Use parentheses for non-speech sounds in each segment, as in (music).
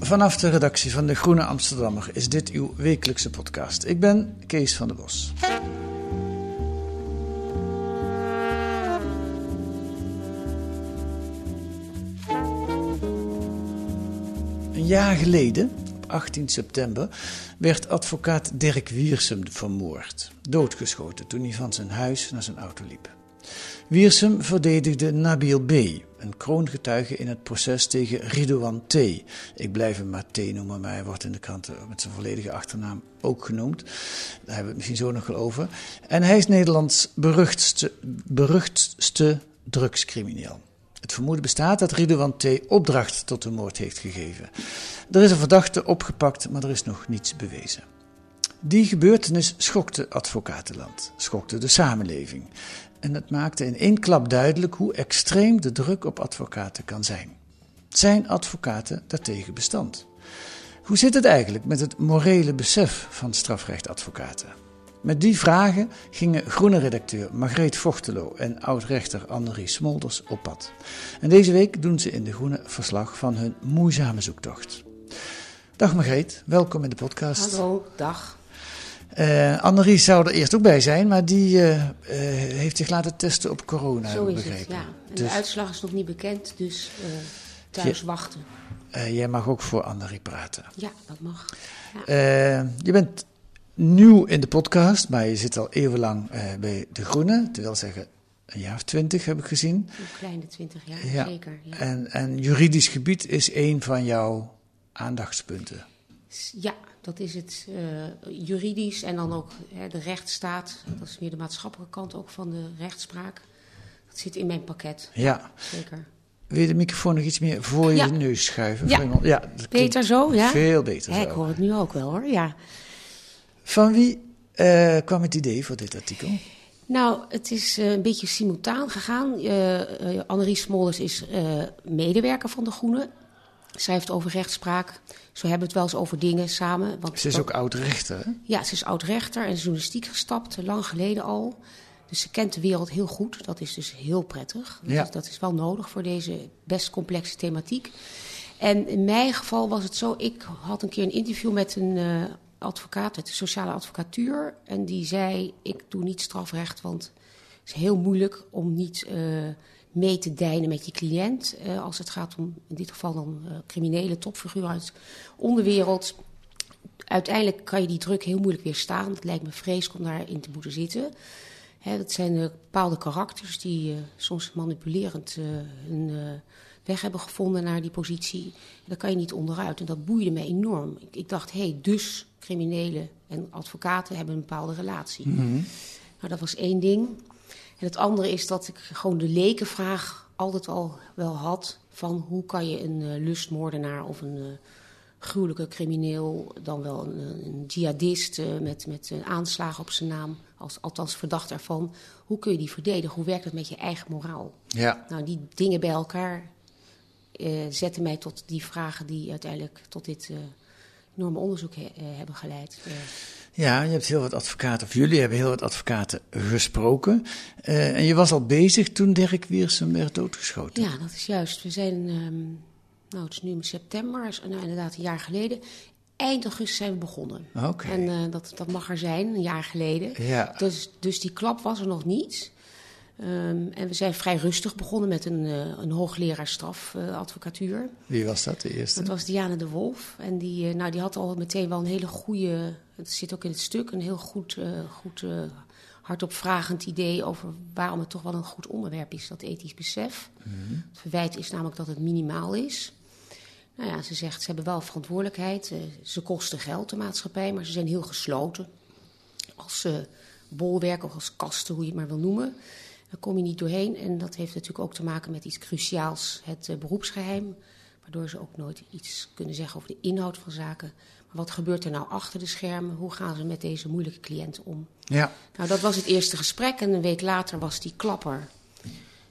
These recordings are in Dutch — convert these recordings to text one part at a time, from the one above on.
vanaf de redactie van De Groene Amsterdammer is dit uw wekelijkse podcast. Ik ben Kees van der Bos. Een jaar geleden, op 18 september, werd advocaat Dirk Wiersum vermoord. Doodgeschoten toen hij van zijn huis naar zijn auto liep. Wiersum verdedigde Nabil B., een kroongetuige in het proces tegen Ridouan T. Ik blijf hem maar T noemen, maar hij wordt in de kranten met zijn volledige achternaam ook genoemd. Daar hebben we het misschien zo nog wel over. En hij is Nederlands beruchtste, beruchtste drugscrimineel. Het vermoeden bestaat dat Ridouan T. opdracht tot de moord heeft gegeven. Er is een verdachte opgepakt, maar er is nog niets bewezen. Die gebeurtenis schokte advocatenland, schokte de samenleving. En het maakte in één klap duidelijk hoe extreem de druk op advocaten kan zijn. Zijn advocaten daartegen bestand? Hoe zit het eigenlijk met het morele besef van strafrechtadvocaten? Met die vragen gingen groene redacteur Margreet Vochtelo en oud-rechter Smolders op pad. En deze week doen ze in de Groene verslag van hun moeizame zoektocht. Dag Margreet, welkom in de podcast. Hallo, dag. Eh Annerie zou er eerst ook bij zijn, maar die eh, eh, heeft zich laten testen op corona, Zo is het, ja. En Dus de uitslag is nog niet bekend, dus thuis wachten. jij mag ook voor Annerie praten. Ja, dat mag. Ja. Je bent nieuw in de podcast, maar je zit al eeuwenlang bij De Groene. Dat wil zeggen, een jaar of twintig heb ik gezien. Een kleine twintig jaar, Ja. zeker. Ja. En, en juridisch gebied is een van jouw aandachtspunten. ja, dat is het eh, juridisch en dan ook hè, de rechtsstaat. Dat is meer de maatschappelijke kant ook van de rechtspraak. Dat zit in mijn pakket, Ja. zeker. Wil je de microfoon nog iets meer voor Ja. je neus schuiven? Ja. Ja Beter zo, ja? Veel beter zo. ik hoor het nu ook wel hoor, ja. Van wie eh, kwam het idee voor dit artikel? Nou, het is eh, een beetje simultaan gegaan. Eh, Annerie Smolders is medewerker van De Groene. Heeft over rechtspraak. Zo hebben we het wel eens over dingen samen. Want Ze is dat- ook oud-rechter, hè? Ja, ze is oud-rechter en journalistiek gestapt, lang geleden al. Dus ze kent de wereld heel goed. Dat is dus heel prettig. Dat, Ja. is, dat is wel nodig voor deze best complexe thematiek. En in mijn geval was het zo, ik had een keer een interview met een eh, advocaat uit de sociale advocatuur. En die zei, ik doe niet strafrecht, want het is heel moeilijk om niet eh, mee te dijnen met je cliënt. eh, als het gaat om, in dit geval dan, eh, criminele topfiguren uit de onderwereld uiteindelijk kan je die druk heel moeilijk weerstaan. Het lijkt me vreselijk om daarin te moeten zitten. Hè, dat zijn eh, bepaalde karakters die soms manipulerend hun weg hebben gevonden naar die positie. En daar kan je niet onderuit. En dat boeide me enorm. Ik, ik dacht, hé, hey, dus criminelen en advocaten hebben een bepaalde relatie. Nou, dat was één ding. En het andere is dat ik gewoon de lekenvraag altijd al wel had... van hoe kan je een eh, lustmoordenaar of een... eh, gruwelijke crimineel, dan wel een, een jihadist eh, met, met een aanslagen op zijn naam, als, althans verdacht ervan. Hoe kun je die verdedigen? Hoe werkt het met je eigen moraal? Ja. Nou, die dingen bij elkaar eh, zetten mij tot die vragen die uiteindelijk tot dit eh, enorme onderzoek he- eh, hebben geleid. Eh, Ja, je hebt heel wat advocaten, of jullie hebben heel wat advocaten gesproken. Eh, en je was al bezig toen Dirk Wiersum werd doodgeschoten. ja, dat is juist. We zijn, ehm, nou het is nu in september, is, nou, inderdaad een jaar geleden. Eind augustus zijn we begonnen. Oké. En dat, dat mag er zijn, een jaar geleden. Ja. Dus, dus die klap was er nog niet. Ehm, en we zijn vrij rustig begonnen met een, uh, een hoogleraar strafadvocatuur. Wie was dat, de eerste? Dat was Diane de Wolf. En die, uh, nou, die had al meteen wel een hele goede, het zit ook in het stuk, een heel goed, goed hardopvragend idee over waarom het toch wel een goed onderwerp is, dat ethisch besef. Mhm. Het verwijt is namelijk dat het minimaal is. Nou ja, ze zegt, ze hebben wel verantwoordelijkheid. ze kosten geld, de maatschappij, maar ze zijn heel gesloten. Als bolwerk of als kasten, hoe je het maar wil noemen. Daar kom je niet doorheen. En dat heeft natuurlijk ook te maken met iets cruciaals, het uh, beroepsgeheim. Waardoor ze ook nooit iets kunnen zeggen over de inhoud van zaken. Maar wat gebeurt er nou achter de schermen? Hoe gaan ze met deze moeilijke cliënt om? Ja. Nou, dat was het eerste gesprek. En een week later was die klapper.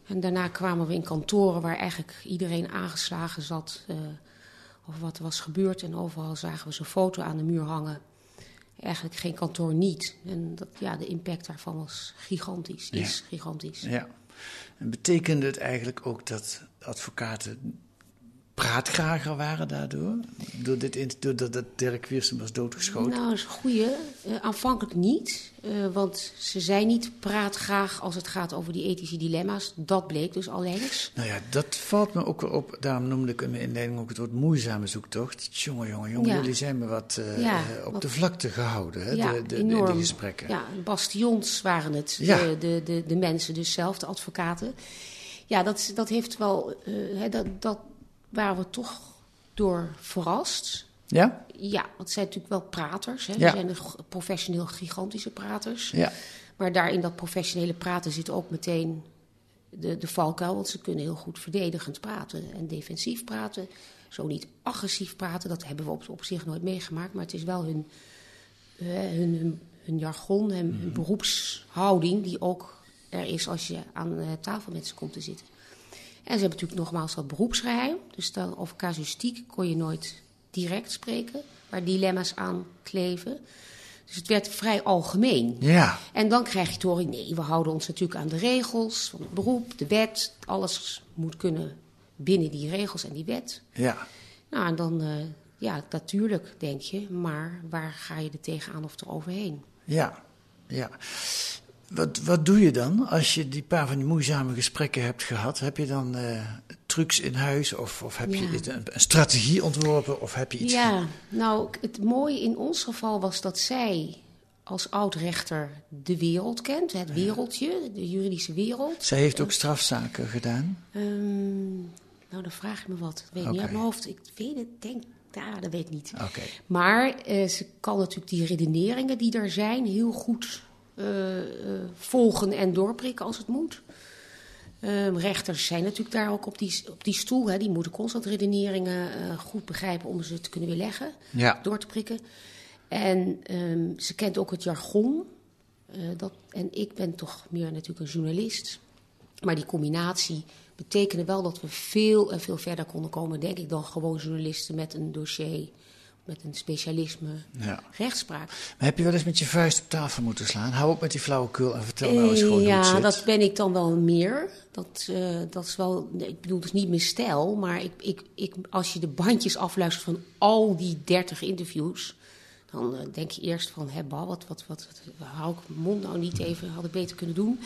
En daarna kwamen we in kantoren waar eigenlijk iedereen aangeslagen zat. Uh, over wat er was gebeurd. En overal zagen we zijn foto aan de muur hangen eigenlijk geen kantoor niet. En dat, ja, de impact daarvan was gigantisch, is Ja. gigantisch. Ja. En betekende het eigenlijk ook dat advocaten praatgrager waren daardoor? Door dit, in- doordat dat Dirk Wiersum was doodgeschoten? Nou, dat is een goeie. Eh, aanvankelijk niet, eh, want ze zijn niet praatgraag als het gaat over die ethische dilemma's. Dat bleek dus allengs. Nou ja, dat valt me ook op. Daarom noemde ik in mijn inleiding ook het woord moeizame zoektocht. Jongen, jongen, jongen, Ja. jullie zijn me wat eh, Ja, op wat- de vlakte gehouden, hè? Ja, de, de, enorm. die gesprekken. Ja, bastions waren het, Ja. de, de, de, de mensen dus zelf, de advocaten. Ja, dat, dat heeft wel, dat, dat waren we toch door verrast. Ja? Ja, want het zijn natuurlijk wel praters. Hè. Ja. We zijn een g- professioneel gigantische praters. Ja. Maar daar in dat professionele praten zit ook meteen de, de valkuil. Want ze kunnen heel goed verdedigend praten en defensief praten. Zo niet agressief praten, dat hebben we op, op zich nooit meegemaakt. Maar het is wel hun, eh, hun, hun, hun jargon en hun beroepshouding die ook er is als je aan eh, tafel met ze komt te zitten. En ze hebben natuurlijk nogmaals dat beroepsgeheim. Dus dan over casuïstiek kon je nooit direct spreken, waar dilemma's aan kleven. Dus het werd vrij algemeen. Ja. En dan krijg je te horen, nee, we houden ons natuurlijk aan de regels van het beroep, de wet. Alles moet kunnen binnen die regels en die wet. Ja. Nou, en dan, eh, ja, natuurlijk denk je, maar waar ga je er tegenaan of er overheen? Ja, ja. Wat, wat doe je dan als je die paar van die moeizame gesprekken hebt gehad? Heb je dan eh, trucs in huis of, of heb je Ja. een, een strategie ontworpen of heb je iets... Ja, nou, het mooie in ons geval was dat zij als oud-rechter de wereld kent, het wereldje, de juridische wereld. Zij heeft ook strafzaken gedaan. Ehm, nou, dan vraag je me wat. Ik weet niet uit mijn hoofd. Ik weet het, denk, ja, dat weet ik niet. Oké. Maar eh, ze kan natuurlijk die redeneringen die er zijn heel goed volgen en doorprikken als het moet. Ehm, rechters zijn natuurlijk daar ook op die, op die stoel. Hè. Die moeten constant redeneringen eh, goed begrijpen om ze te kunnen weerleggen, Ja. door te prikken. En ehm, ze kent ook het jargon. Eh, dat, en ik ben toch meer natuurlijk een journalist. Maar die combinatie betekende wel dat we veel en veel verder konden komen, denk ik, dan gewoon journalisten met een dossier, met een specialisme Ja. rechtspraak. Maar heb je wel eens met je vuist op tafel moeten slaan? Hou op met die flauwekul en vertel nou eens gewoon hoe het ja, zit. dat ben ik dan wel meer. Dat, eh, dat is wel, ik bedoel, dus niet mijn stijl, maar ik, ik, ik, als je de bandjes afluistert van al die 30 interviews, dan eh, denk je eerst van, bah, wat, wat, wat, wat, hou ik mijn mond nou niet even, had ik beter kunnen doen.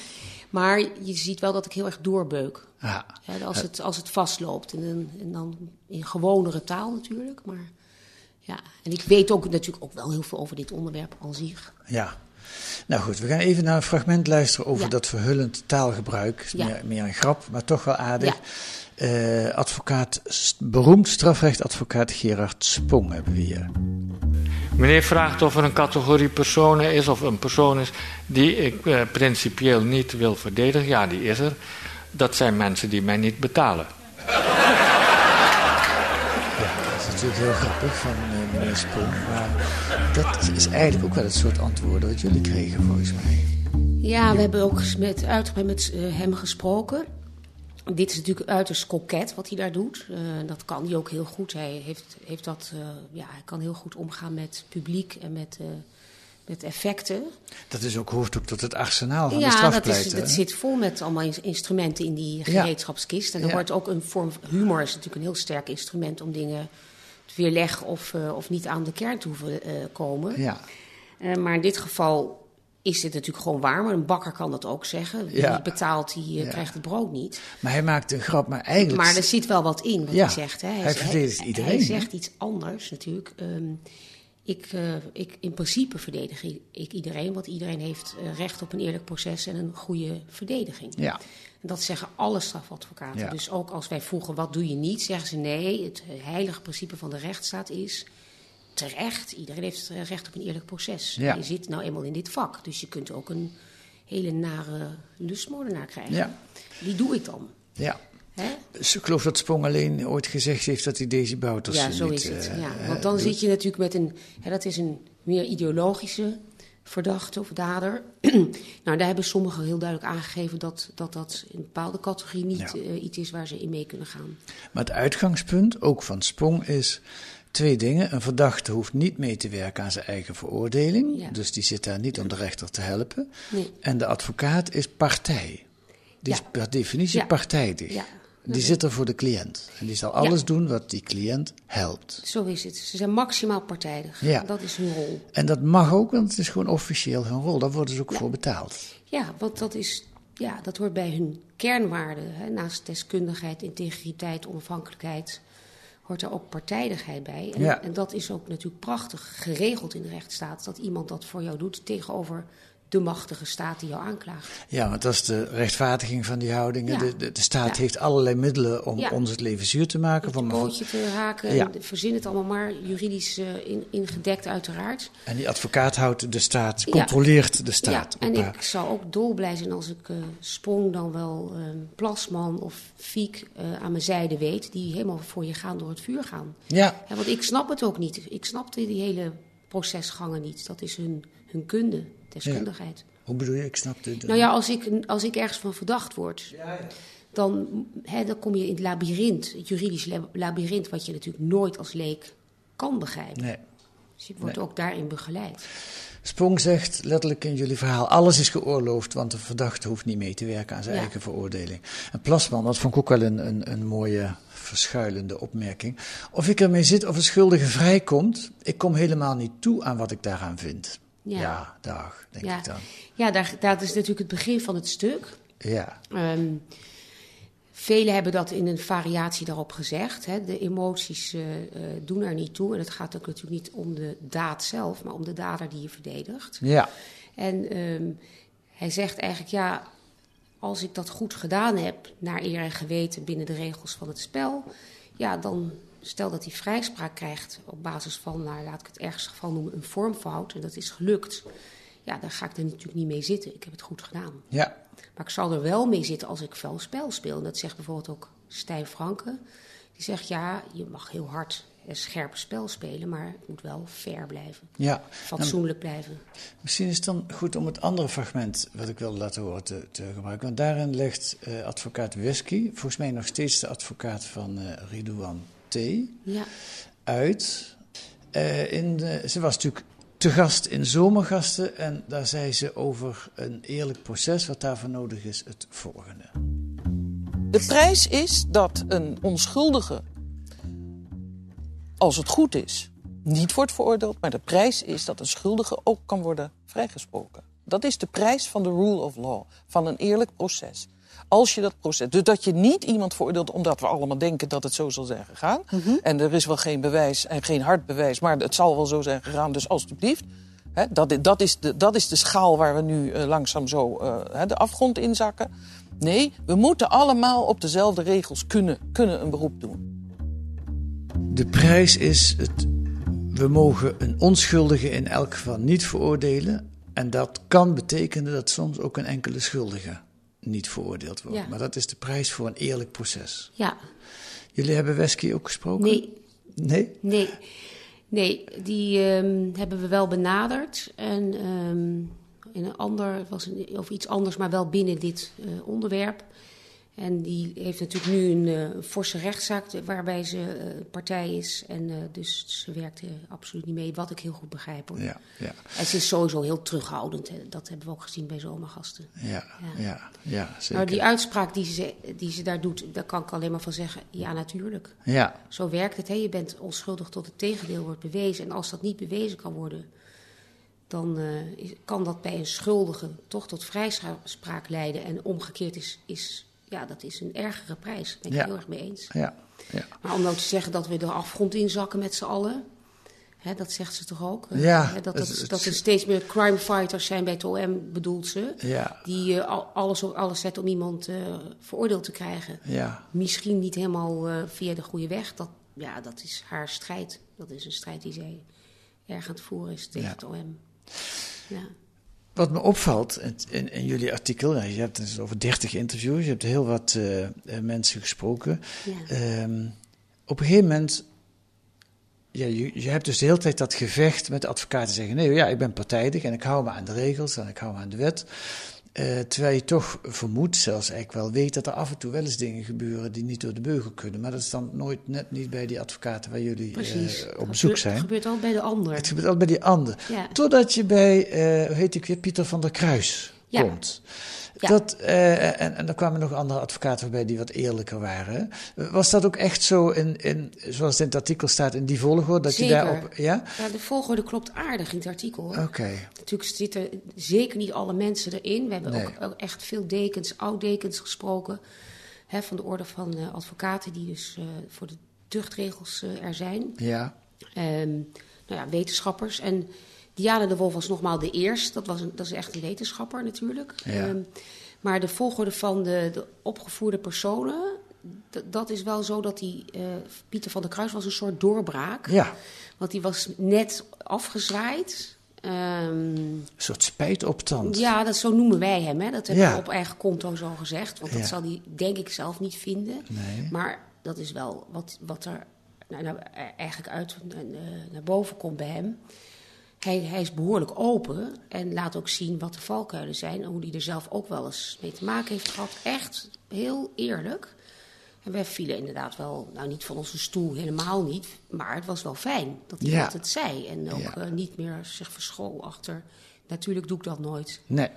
Maar je ziet wel dat ik heel erg doorbeuk. Ja. Hè, als, het, als het vastloopt. En, dan- en dan in gewonere taal natuurlijk. Maar ja, en ik weet ook natuurlijk ook wel heel veel over dit onderwerp aan zich. Ja. Nou goed, we gaan even naar een fragment luisteren over Ja. dat verhullend taalgebruik. Ja. Meer, meer een grap, maar toch wel aardig. Ja. Eh, advocaat, beroemd strafrechtadvocaat Gerard Spong hebben we hier. Meneer vraagt of er een categorie personen is of een persoon is die ik eh, principieel niet wil verdedigen. Ja, die is er. Dat zijn mensen die mij niet betalen. Dat is natuurlijk heel grappig van eh, meneer. Maar dat is eigenlijk ook wel het soort antwoorden wat jullie kregen volgens mij. Ja, we hebben ook met, uitgebreid met eh, hem gesproken. Dit is natuurlijk uiterst koket wat hij daar doet. Eh, dat kan hij ook heel goed. Hij, heeft, heeft dat, ja, hij kan heel goed omgaan met publiek en met, met effecten. Dat is ook hoort ook tot het arsenaal van de ja, dat, strafpleiter. is, dat hè? zit vol met allemaal ins- instrumenten in die Ja. gereedschapskist. En er Ja. wordt ook een vorm humor is natuurlijk een heel sterk instrument om dingen te weerleggen of, eh, of niet aan de kern te hoeven eh, komen. Ja. Eh, maar in dit geval is dit natuurlijk gewoon waar. Maar een bakker kan dat ook zeggen. Wie Ja. betaalt, die Ja. krijgt het brood niet. Maar hij maakt een grap, maar eigenlijk... Maar er zit wel wat in wat Ja, hij zegt. Hè. hij verdedigt iedereen, Hij zegt iets anders natuurlijk. Ehm, ik, ik, in principe verdedig ik iedereen, want iedereen heeft recht op een eerlijk proces en een goede verdediging. Ja, dat zeggen alle strafadvocaten. Ja. Dus ook als wij vroegen wat doe je niet, zeggen ze nee. Het heilige principe van de rechtsstaat is terecht. Iedereen heeft recht op een eerlijk proces. Ja. Je zit nou eenmaal in dit vak, dus je kunt ook een hele nare lustmoordenaar krijgen. Ja. Die doe ik dan. ja. Hè? Dus ik geloof dat Sprong alleen ooit gezegd heeft dat hij Daisy Bouters Ja, zo niet, is het. eh, ja. eh, Want dan zit je natuurlijk met een... Hè, dat is een meer ideologische verdachte of dader. (clears throat) nou, daar hebben sommigen heel duidelijk aangegeven... dat dat, dat in een bepaalde categorie niet Ja. eh, iets is waar ze in mee kunnen gaan. Maar het uitgangspunt, ook van Sprong, is twee dingen. Een verdachte hoeft niet mee te werken aan zijn eigen veroordeling. Ja. Dus die zit daar niet om de rechter te helpen. Nee. En de advocaat is partij. Die Ja. is per definitie Ja. partijdig. Die zit er voor de cliënt. En die zal alles doen wat die cliënt helpt. Zo is het. Ze zijn maximaal partijdig. Ja. Dat is hun rol. En dat mag ook, want het is gewoon officieel hun rol. Daar worden ze ook voor betaald. Ja, want dat, is, ja, dat hoort bij hun kernwaarden. Hè. Naast deskundigheid, integriteit, onafhankelijkheid... hoort er ook partijdigheid bij. En, Ja. en dat is ook natuurlijk prachtig geregeld in de rechtsstaat... dat iemand dat voor jou doet tegenover de machtige staat die jou aanklaagt. Ja, want dat is de rechtvaardiging van die houdingen. Ja. De, de, de staat Ja. heeft allerlei middelen om Ja. ons het leven zuur te maken. Met Van je maar- pootje te haken, Ja. verzin het allemaal maar, juridisch eh, in, ingedekt uiteraard. En die advocaat houdt de staat, controleert de staat. Ja, en haar- ik zou ook dolblij zijn als ik eh, Sprong dan wel eh, Plasman of Fiek eh, aan mijn zijde weet... die helemaal voor je gaan door het vuur gaan. ja, want ik snap het ook niet. Ik snap die, die hele procesgangen niet. Dat is hun, hun kunde, deskundigheid. hoe bedoel je? Ik snap het. Nou ja, als ik, als ik ergens van verdacht word... Dan, hè, dan kom je in het labyrint, het juridisch lab- labyrint... wat je natuurlijk nooit als leek kan begrijpen. Nee. Dus je wordt ook daarin begeleid. Sprong zegt letterlijk in jullie verhaal: alles is geoorloofd, want de verdachte hoeft niet mee te werken aan zijn Ja. eigen veroordeling. En Plasman, dat vond ik ook wel een, een, een mooie verschuilende opmerking. Of ik ermee zit of een schuldige vrijkomt, ik kom helemaal niet toe aan wat ik daaraan vind. Ja, Ja. dag, denk Ja, ik dan. ja daar, dat is natuurlijk het begin van het stuk. Ja, Ehm velen hebben dat in een variatie daarop gezegd. Hè. De emoties eh, eh, doen er niet toe. En het gaat ook natuurlijk niet om de daad zelf, maar om de dader die je verdedigt. ja, En ehm, hij zegt eigenlijk, ja, als ik dat goed gedaan heb, naar eer en geweten binnen de regels van het spel, ja, dan stel dat hij vrijspraak krijgt op basis van, nou, laat ik het ergste geval noemen, een vormfout, en dat is gelukt. Ja, daar ga ik er natuurlijk niet mee zitten. Ik heb het goed gedaan. ja. Maar ik zal er wel mee zitten als ik vuil spel speel. En dat zegt bijvoorbeeld ook Stijn Franke. Die zegt, ja, je mag heel hard en scherp spel spelen, maar het moet wel fair blijven. ja. Fatsoenlijk blijven. Misschien is het dan goed om het andere fragment wat ik wilde laten horen te, te gebruiken. Want daarin legt eh, advocaat Wesky, volgens mij nog steeds de advocaat van eh Ridouan T., Ja, uit. Eh, in de, ze was natuurlijk te gast in Zomergasten en daar zei ze over een eerlijk proces. Wat daarvoor nodig is, het volgende. De prijs is dat een onschuldige, als het goed is, niet wordt veroordeeld. Maar de prijs is dat een schuldige ook kan worden vrijgesproken. Dat is de prijs van de rule of law, van een eerlijk proces. Als je dat proces. Dus dat je niet iemand veroordeelt omdat we allemaal denken dat het zo zal zijn gegaan. En er is wel geen bewijs en geen hard bewijs, maar het zal wel zo zijn gegaan, dus alstublieft. Hè, dat, dat, is de, dat is de schaal waar we nu eh, langzaam zo eh, hè, de afgrond in zakken. Nee, we moeten allemaal op dezelfde regels kunnen, kunnen een beroep doen. De prijs is het. We mogen een onschuldige in elk geval niet veroordelen. En dat kan betekenen dat soms ook een enkele schuldige niet veroordeeld wordt. Ja. Maar dat is de prijs voor een eerlijk proces. ja. Jullie hebben Wesky ook gesproken? Nee, Nee? nee. Nee, die ehm, hebben we wel benaderd. En ehm, in een ander, was een, of iets anders, maar wel binnen dit eh, onderwerp. En die heeft natuurlijk nu een eh, forse rechtszaak waarbij ze eh, partij is. En eh, dus ze werkte absoluut niet mee, wat ik heel goed begrijp. Hoor. Ja, ja, En ze is sowieso heel terughoudend. Hè. Dat hebben we ook gezien bij zomergasten. ja, ja, ja, zeker. Nou, die uitspraak die ze, die ze daar doet, daar kan ik alleen maar van zeggen, ja natuurlijk. Ja, Zo werkt het. Hè? Je bent onschuldig tot het tegendeel wordt bewezen. En als dat niet bewezen kan worden, dan kan dat bij een schuldige toch tot vrijspraak leiden. En omgekeerd is, is ja, dat is een ergere prijs. Daar ben ik Ja. heel erg mee eens. Ja. ja. Maar om nou te zeggen dat we de afgrond inzakken met z'n allen, hè, dat zegt ze toch ook? Ja, hè, dat, dat, het- dat er steeds meer crime fighters zijn bij het OM, bedoelt ze. Ja. Die al- alles op alles zetten om iemand eh, veroordeeld te krijgen. Ja. Misschien niet helemaal eh, via de goede weg. Dat, ja, dat is haar strijd. Dat is een strijd die zij erg aan het voeren is tegen Ja. het OM. Ja. Wat me opvalt in, in, jullie artikel, nou, je hebt dus over 30 interviews, je hebt heel wat eh, eh, mensen gesproken. Ja. Ehm, op een gegeven moment, ja, je, je hebt dus de hele tijd dat gevecht met de advocaten zeggen: nee, ja, ik ben partijdig en ik hou me aan de regels en ik hou me aan de wet. Eh, terwijl je toch vermoedt, zelfs eigenlijk wel weet, dat er af en toe wel eens dingen gebeuren die niet door de beugel kunnen. Maar dat is dan nooit net niet bij die advocaten waar jullie eh, op bezoek zijn. Het gebeurt al bij de ander. Het gebeurt altijd bij die ander. Ja. Totdat je bij, eh, hoe heet ik weer, Pieter van der Kruis Ja. komt. Ja. Dat, eh, en, en er kwamen nog andere advocaten voorbij die wat eerlijker waren. Was dat ook echt zo, in, in, zoals het in het artikel staat, in die volgorde? Dat Zeker. je daarop. Ja? Ja, de volgorde klopt aardig in het artikel. Oké. Natuurlijk zitten zeker niet alle mensen erin. We hebben Nee. ook, ook echt veel dekens, oud-dekens gesproken. Hè, van de orde van eh, advocaten die dus eh, voor de tuchtregels er zijn. Ja. Ehm, nou ja, wetenschappers. En Diana de Wolf was nogmaals de eerste. Dat, was een, dat is echt een wetenschapper natuurlijk. Ja. Ehm, maar de volgorde van de, de opgevoerde personen... dat is wel zo dat die... eh, Pieter van der Kruis was een soort doorbraak. Ja. Want die was net afgezwaaid. Ehm, Een soort spijtoptand. ja, dat, zo noemen wij hem. Hè? Dat heb Ja. ik op eigen konto zo gezegd. Want dat zal hij denk ik zelf niet vinden. Nee. Maar dat is wel wat, wat er nou, nou, eh, eigenlijk uit eh, naar boven komt bij hem. Hij, hij is behoorlijk open en laat ook zien wat de valkuilen zijn. En hoe hij er zelf ook wel eens mee te maken heeft gehad. Echt heel eerlijk. En wij vielen inderdaad wel, nou niet van onze stoel, helemaal niet. Maar het was wel fijn dat hij Ja. dat het zei. En ook Ja. eh, niet meer zich verschool achter. Natuurlijk doe ik dat nooit. Nee.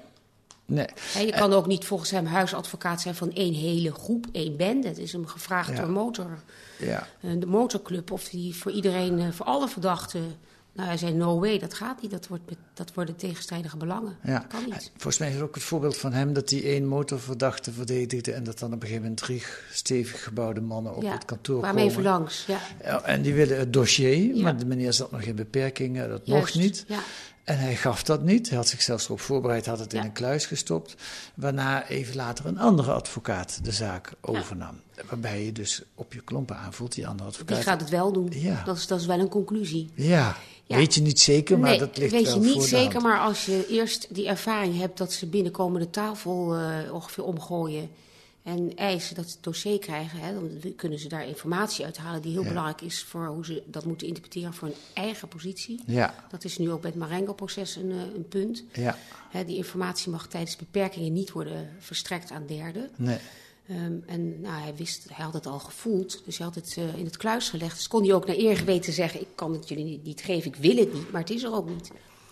Nee. Je kan ook niet volgens hem huisadvocaat zijn van één hele groep, één bende. Het is hem gevraagd Ja. door motor, Ja. eh, de motorclub of die voor iedereen, eh, voor alle verdachten. Nou, hij zei no way, dat gaat niet. Dat, wordt, dat worden tegenstrijdige belangen. Ja. Dat kan niet. Volgens mij is er ook het voorbeeld van hem dat hij één motorverdachte verdedigde. en dat dan op een gegeven moment drie stevig gebouwde mannen op ja, het kantoor kwamen even komen. langs. Ja, Ja, en die willen het dossier, Ja. maar de meneer zat nog in beperkingen, dat juist. mocht niet. Ja. En hij gaf dat niet. Hij had zichzelf erop voorbereid, had het in een kluis gestopt. Waarna even later een andere advocaat de zaak overnam. Waarbij je dus op je klompen aanvoelt, die andere advocaat. Die gaat het wel doen. Ja. Dat, is, dat is wel een conclusie. Ja, Ja. weet je niet zeker, maar nee, dat ligt weet je niet zeker, maar als je eerst die ervaring hebt dat ze binnenkomen de tafel eh, ongeveer omgooien en eisen dat ze het dossier krijgen, hè, dan kunnen ze daar informatie uithalen die heel Ja. belangrijk is voor hoe ze dat moeten interpreteren voor hun eigen positie. Ja, Dat is nu ook bij het Marengo-proces een, eh, een punt. ja, Hè, die informatie mag tijdens beperkingen niet worden verstrekt aan derden. nee. Ehm, en nou, hij wist, hij had het al gevoeld, dus hij had het eh, in het kluis gelegd. Dus kon hij ook naar eer geweten zeggen: Ik kan het jullie niet, niet geven, ik wil het niet, maar het is er ook niet.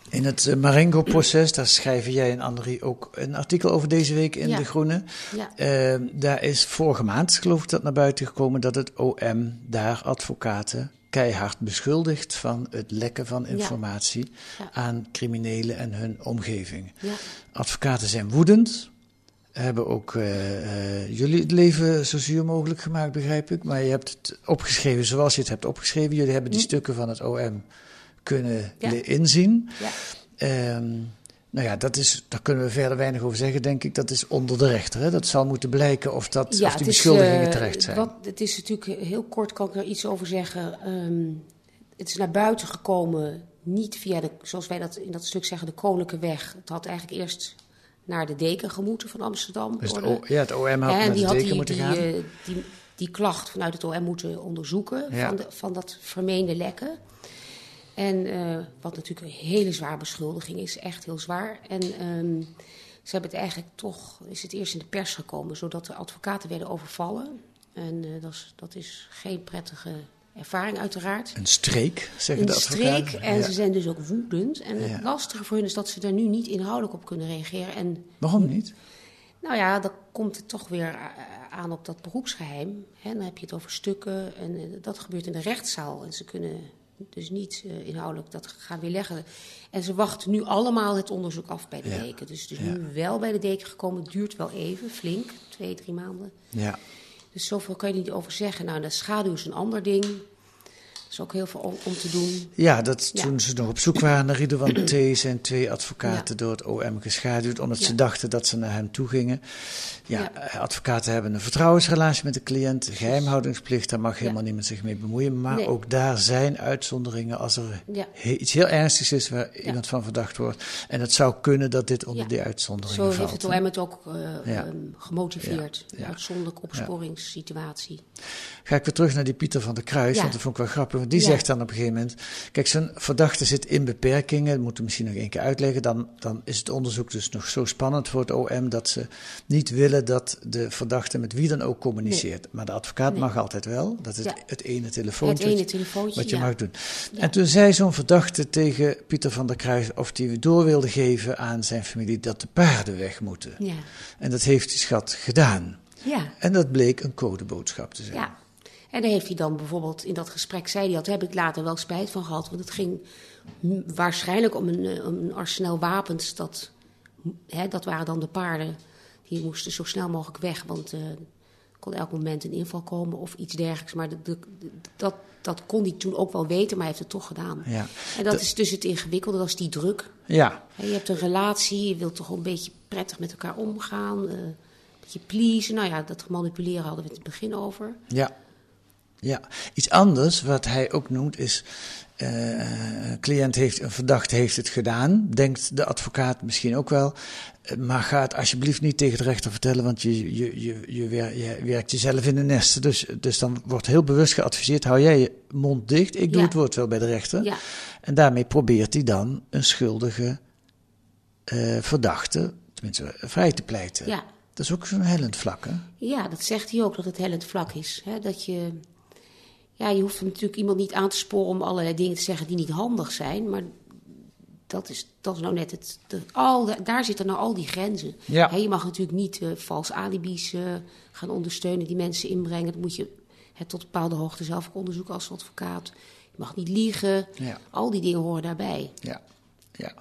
In het eh, Marengo-proces, daar schrijven jij en Andrie ook een artikel over deze week in Ja. De Groene. Ja. Eh, daar is vorige maand, geloof ik, dat naar buiten gekomen dat het OM daar advocaten keihard beschuldigt van het lekken van informatie Ja. aan criminelen en hun omgeving. Ja. Advocaten zijn woedend, hebben ook eh, eh, jullie het leven zo zuur mogelijk gemaakt, begrijp ik. Maar je hebt het opgeschreven zoals je het hebt opgeschreven. Jullie hebben die stukken van het OM kunnen Hm. Ja. inzien. Ja. Ehm, nou ja, dat is, daar kunnen we verder weinig over zeggen, denk ik. Dat is onder de rechter. Hè? Dat zal moeten blijken of, dat, of die het is, beschuldigingen eh, terecht zijn. Wat, het is natuurlijk heel kort, kan ik er iets over zeggen. Ehm, het is naar buiten gekomen, niet via de, zoals wij dat in dat stuk zeggen, de Koninklijke Weg. Het had eigenlijk eerst naar de deken gemoeten van Amsterdam. Dus het. O- ja, het OM had en naar die de had deken die, moeten die, gaan. eh, die, die klacht vanuit het OM moeten onderzoeken Ja. van, de, van dat vermeende lekken. En eh, wat natuurlijk een hele zware beschuldiging is, echt heel zwaar. En ehm, ze hebben het eigenlijk toch, is het eerst in de pers gekomen, zodat de advocaten werden overvallen. En eh, dat, is, dat is geen prettige ervaring uiteraard. Een streek, zeggen Een de advocaten. streek en Ja. ze zijn dus ook woedend. En Ja. het lastige voor hun is dat ze daar nu niet inhoudelijk op kunnen reageren. En Waarom niet? nou ja, dan komt het toch weer eh, aan op dat beroepsgeheim. Hè, dan heb je het over stukken en eh, dat gebeurt in de rechtszaal. En ze kunnen Dus niet eh, inhoudelijk dat gaan weerleggen. En ze wachten nu allemaal het onderzoek af bij de Ja. deken. Dus het is Ja. nu wel bij de deken gekomen. Het duurt wel even, flink, twee, drie maanden. Ja. Dus zoveel kan je niet over zeggen. Nou, de schaduw is een ander ding. Is ook heel veel om, te doen. Ja, dat Ja. toen ze nog op zoek waren naar Ridouan (clears throat) T. zijn twee advocaten door het OM geschaduwd, omdat ze dachten dat ze naar hem toe gingen. Ja, advocaten hebben een vertrouwensrelatie met de cliënt, geheimhoudingsplicht, daar mag helemaal niemand zich mee bemoeien. Maar Nee. ook daar zijn uitzonderingen als er he- iets heel ernstigs is waar iemand van verdacht wordt. En het zou kunnen dat dit onder die uitzonderingen Zo valt. heeft het. OM het ook eh, ehm, gemotiveerd. Ja. Een uitzonderlijke opsporingssituatie. Ga ik weer terug naar die Pieter van der Kruis, want dat vond ik wel grappig. Die Ja. zegt dan op een gegeven moment... Kijk, zo'n verdachte zit in beperkingen. Dat moeten we misschien nog één keer uitleggen. Dan, dan is het onderzoek dus nog zo spannend voor het OM... dat ze niet willen dat de verdachte met wie dan ook communiceert. Maar de advocaat Nee. mag altijd wel. Dat is Ja. het, ene telefoontje. Het ene telefoontje, Wat je ja. mag doen. En toen zei zo'n verdachte tegen Pieter van der Kruis... of hij door wilde geven aan zijn familie... dat de paarden weg moeten. Ja. En dat heeft die schat gedaan. Ja. En dat bleek een codeboodschap te zijn. Ja. En daar heeft hij dan bijvoorbeeld in dat gesprek, zei hij, dat heb ik later wel spijt van gehad. Want het ging waarschijnlijk om een, eh, om een arsenaal wapens. Dat, hè, dat waren dan de paarden. Die moesten zo snel mogelijk weg, want eh, er kon elk moment een inval komen of iets dergelijks. Maar de, de- de- dat, dat kon hij toen ook wel weten, maar hij heeft het toch gedaan. Ja. En dat Dat- is dus het ingewikkelde, dat is die druk. Ja, Je hebt een relatie, je wilt toch een beetje prettig met elkaar omgaan. eh, een beetje pleasen. Nou ja, dat manipuleren hadden we het in het begin over. Ja. Ja. Iets anders wat hij ook noemt is. een cliënt heeft, een verdachte heeft het gedaan, denkt de advocaat misschien ook wel. Eh, Maar ga het alsjeblieft niet tegen de rechter vertellen, want je, je, je, je, wer- je werkt jezelf in de nesten. Dus, dus dan wordt heel bewust geadviseerd: hou jij je mond dicht, ik doe Ja. het woord wel bij de rechter. Ja. En daarmee probeert hij dan een schuldige eh, verdachte, tenminste vrij te pleiten. Ja. Dat is ook zo'n hellend vlak, hè? Ja, dat zegt hij ook, dat het hellend vlak is. Hè? Dat je, ja, je hoeft natuurlijk iemand niet aan te sporen om allerlei dingen te zeggen die niet handig zijn. Maar dat is, dat is nou net het. de- al, daar zitten nou al die grenzen. Ja. Je mag natuurlijk niet eh vals alibis eh, gaan ondersteunen, die mensen inbrengen. Dat moet je hè, tot een bepaalde hoogte zelf ook onderzoeken als advocaat. Je mag niet liegen. Ja. Al die dingen horen daarbij. Ja, ja.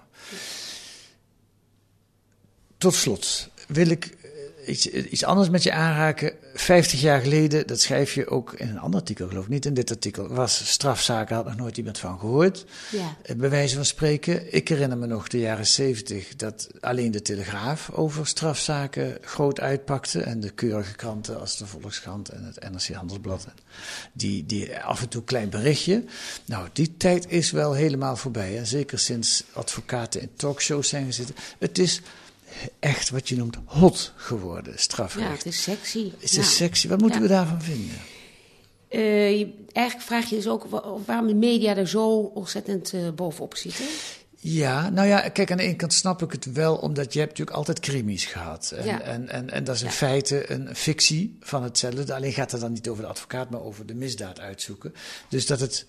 Tot slot wil ik iets, iets anders met je aanraken. Vijftig jaar geleden, dat schrijf je ook in een ander artikel, geloof ik niet in dit artikel, was strafzaken, had nog nooit iemand van gehoord. Ja. Eh, Bij wijze van spreken, ik herinner me nog de jaren zeventig dat alleen de Telegraaf over strafzaken groot uitpakte. En de keurige kranten als de Volkskrant en het NRC Handelsblad. En Die, die af en toe een klein berichtje. Nou, die tijd is wel helemaal voorbij. En zeker sinds advocaten in talkshows zijn gezeten. Het is echt wat je noemt hot geworden, strafrecht. Ja, het is sexy. Het is sexy. Wat moeten Ja. we daarvan vinden? Je- eigenlijk vraag je dus ook wa- waarom de media er zo ontzettend eh, bovenop zitten. Ja, nou ja, kijk, aan de ene kant snap ik het wel, omdat je hebt natuurlijk altijd crimies gehad. En, Ja. en, en, en dat is in Ja. feite een fictie van hetzelfde. Alleen gaat het dan niet over de advocaat, maar over de misdaad uitzoeken. Dus dat het,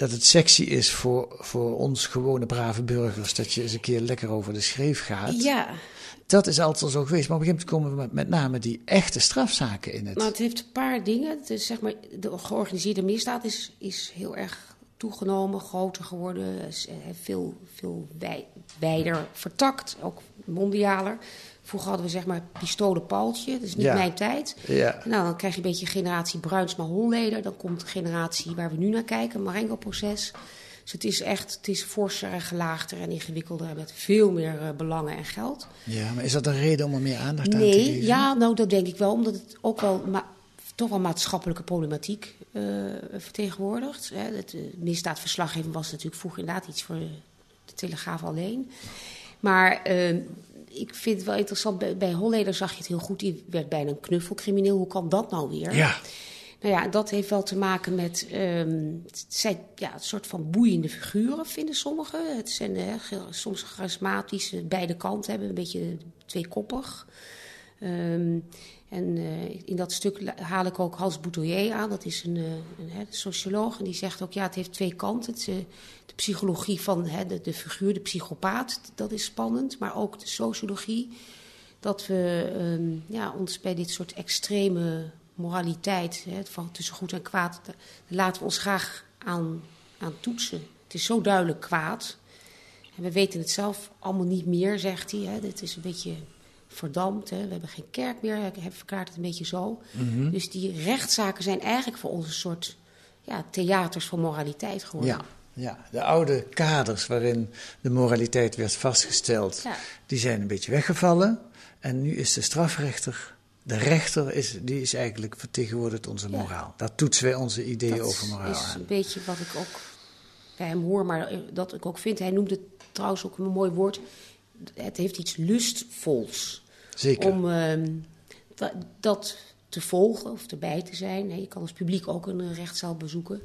dat het sexy is voor, voor ons gewone brave burgers, dat je eens een keer lekker over de schreef gaat. Ja, Dat is altijd al zo geweest. Maar op een gegeven moment komen we met, met name die echte strafzaken in het. nou, het heeft een paar dingen. Is, zeg maar, de georganiseerde misdaad is, is heel erg toegenomen, groter geworden, eh, veel, veel wij, wijder vertakt, ook mondialer. Vroeger hadden we zeg maar pistolen Paaltje, dat is niet Ja. mijn tijd. Ja. Nou, dan krijg je een beetje generatie Bruinsma Holleder. Dan komt de generatie waar we nu naar kijken, Marengo-proces. Dus het is echt, het is forser en gelaagder en ingewikkelder met veel meer eh, belangen en geld. Ja, maar is dat een reden om er meer aandacht aan te Nee, geven? ja, nou dat denk ik wel, omdat het ook wel toch wel maatschappelijke problematiek eh, vertegenwoordigt. Hè. Het eh, misdaadverslaggeving was natuurlijk vroeger inderdaad iets voor de Telegraaf alleen. Maar eh, ik vind het wel interessant, bij, bij Holleder zag je het heel goed, die werd bijna een knuffelcrimineel. Hoe kan dat nou weer? Ja. Nou ja, dat heeft wel te maken met. ehm, het zijn ja, een soort van boeiende figuren, vinden sommigen. Het zijn soms charismatisch, beide kanten hebben, een beetje tweekoppig. Ehm, en eh, in dat stuk haal ik ook Hans Boutoyer aan. Dat is een, eh, een socioloog. En die zegt ook, ja, het heeft twee kanten. Het, eh, de psychologie van hè, de, figuur, de psychopaat, dat is spannend. Maar ook de sociologie. Dat we ehm, ja, ons bij dit soort extreme moraliteit, hè, van tussen goed en kwaad, laten we ons graag aan aan toetsen. Het is zo duidelijk kwaad. En we weten het zelf allemaal niet meer, zegt hij. Dit is een beetje verdampt. Hè. We hebben geen kerk meer. Hij verklaart het een beetje zo. Mhm. Dus die rechtszaken zijn eigenlijk voor ons een soort ja, theaters van moraliteit geworden. Ja, ja, de oude kaders waarin de moraliteit werd vastgesteld, Ja. die zijn een beetje weggevallen. En nu is de strafrechter, de rechter, is, die is eigenlijk vertegenwoordigt onze Ja. moraal. Daar toetsen wij onze ideeën dat over moraal is aan. een beetje wat ik ook bij hem hoor, maar dat ik ook vind. Hij noemde het trouwens ook een mooi woord. Het heeft iets lustvols. Zeker. Om ehm, da- dat te volgen of erbij te zijn. Je kan als publiek ook een eh, rechtszaal bezoeken.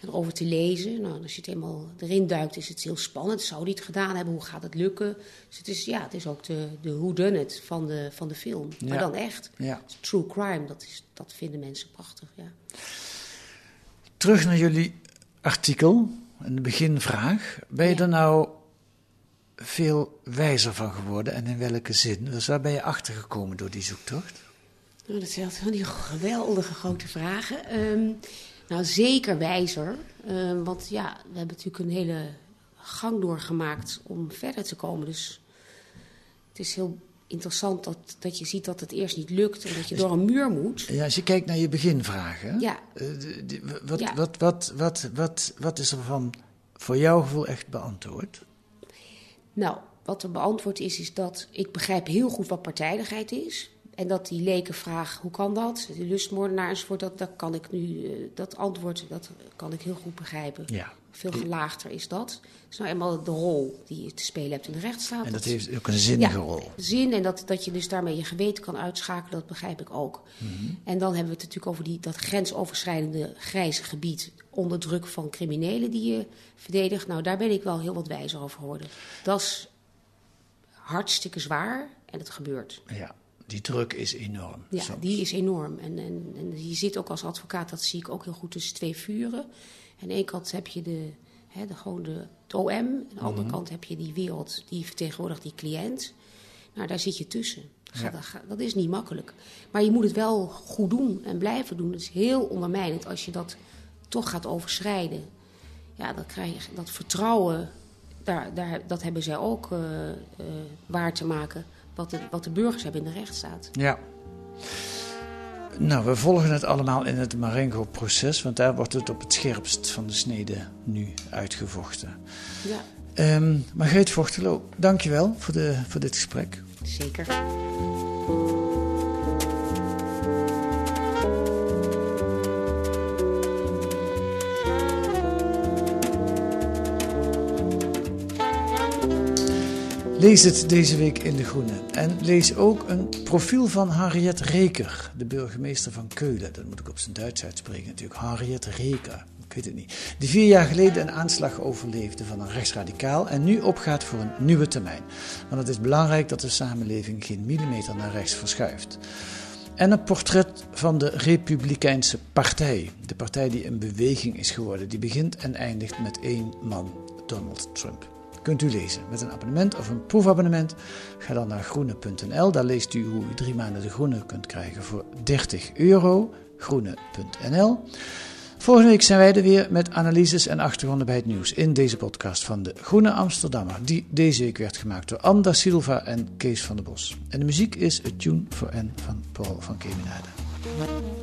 En erover te lezen. Nou, als je het eenmaal erin duikt, is het heel spannend. Zou die het gedaan hebben? Hoe gaat het lukken? Dus het is, ja, het is ook de, de whodunit van de, van de film. Maar dan echt. Ja. True crime, dat, is, dat vinden mensen prachtig. Ja. Terug naar jullie artikel, een beginvraag. Ben je Ja. er nou veel wijzer van geworden en in welke zin? Dus waar ben je achter gekomen door die zoektocht? Nou, dat zijn van die geweldige grote vragen. Ehm, nou, zeker wijzer. Ehm, want ja, we hebben natuurlijk een hele gang doorgemaakt om verder te komen. Dus het is heel interessant dat, dat je ziet dat het eerst niet lukt en dat je door een muur moet. Ja, als je kijkt naar je beginvragen, Ja. eh, die- wat, Ja. wat, wat, wat, wat, wat is er van voor jouw gevoel echt beantwoord? Nou, wat er beantwoord is, is dat ik begrijp heel goed wat partijdigheid is. En dat die leken vraag, hoe kan dat? De lustmoordenaar enzovoort, dat, dat kan ik nu, eh, dat antwoord, dat kan ik heel goed begrijpen. Ja. Veel gelaagder is dat. Het is nou eenmaal de rol die je te spelen hebt in de rechtsstaat. En dat heeft ook een zinnige ja, rol. Zin en dat, dat je dus daarmee je geweten kan uitschakelen, dat begrijp ik ook. Mhm. En dan hebben we het natuurlijk over die, dat grensoverschrijdende grijze gebied onder druk van criminelen die je verdedigt. Nou, daar ben ik wel heel wat wijzer over geworden. Dat is hartstikke zwaar en het gebeurt. Ja, die druk is enorm. Ja, soms. die is enorm. En, en, en je zit ook als advocaat, dat zie ik ook heel goed, tussen twee vuren. Aan de ene kant heb je de, hè, de, gewoon de, het OM. Aan de andere Mhm. kant heb je die wereld, die vertegenwoordigt die cliënt. Nou, daar zit je tussen. Ja. dat, dat is niet makkelijk. Maar je moet het wel goed doen en blijven doen. Het is heel ondermijnend als je dat toch gaat overschrijden. Ja, dan krijg je dat vertrouwen. Daar, daar, dat hebben zij ook eh, eh, waar te maken. Wat de, wat de burgers hebben in de rechtsstaat. Ja. Nou, we volgen het allemaal in het Marengo-proces, want daar wordt het op het scherpst van de snede nu uitgevochten. Ja, Ehm Margreet Vochtelo, dankjewel voor, de, voor dit gesprek. zeker. Lees het deze week in De Groene. En lees ook een profiel van Harriet Reker, de burgemeester van Keulen. Dat moet ik op zijn Duits uitspreken natuurlijk. Harriet Reker, ik weet het niet. Die vier jaar geleden een aanslag overleefde van een rechtsradicaal en nu opgaat voor een nieuwe termijn. Want het is belangrijk dat de samenleving geen millimeter naar rechts verschuift. En een portret van de Republikeinse Partij. De partij die een beweging is geworden. Die begint en eindigt met één man, Donald Trump. Kunt u lezen met een abonnement of een proefabonnement. Ga dan naar groene.nl. Daar leest u hoe u drie maanden de groene kunt krijgen voor 30 euro. Groene.nl. Volgende week zijn wij er weer met analyses en achtergronden bij het nieuws in deze podcast van de Groene Amsterdammer, die deze week werd gemaakt door Anda Silva en Kees van der Bos. En de muziek is A Tune for N van Paul van Kemenade.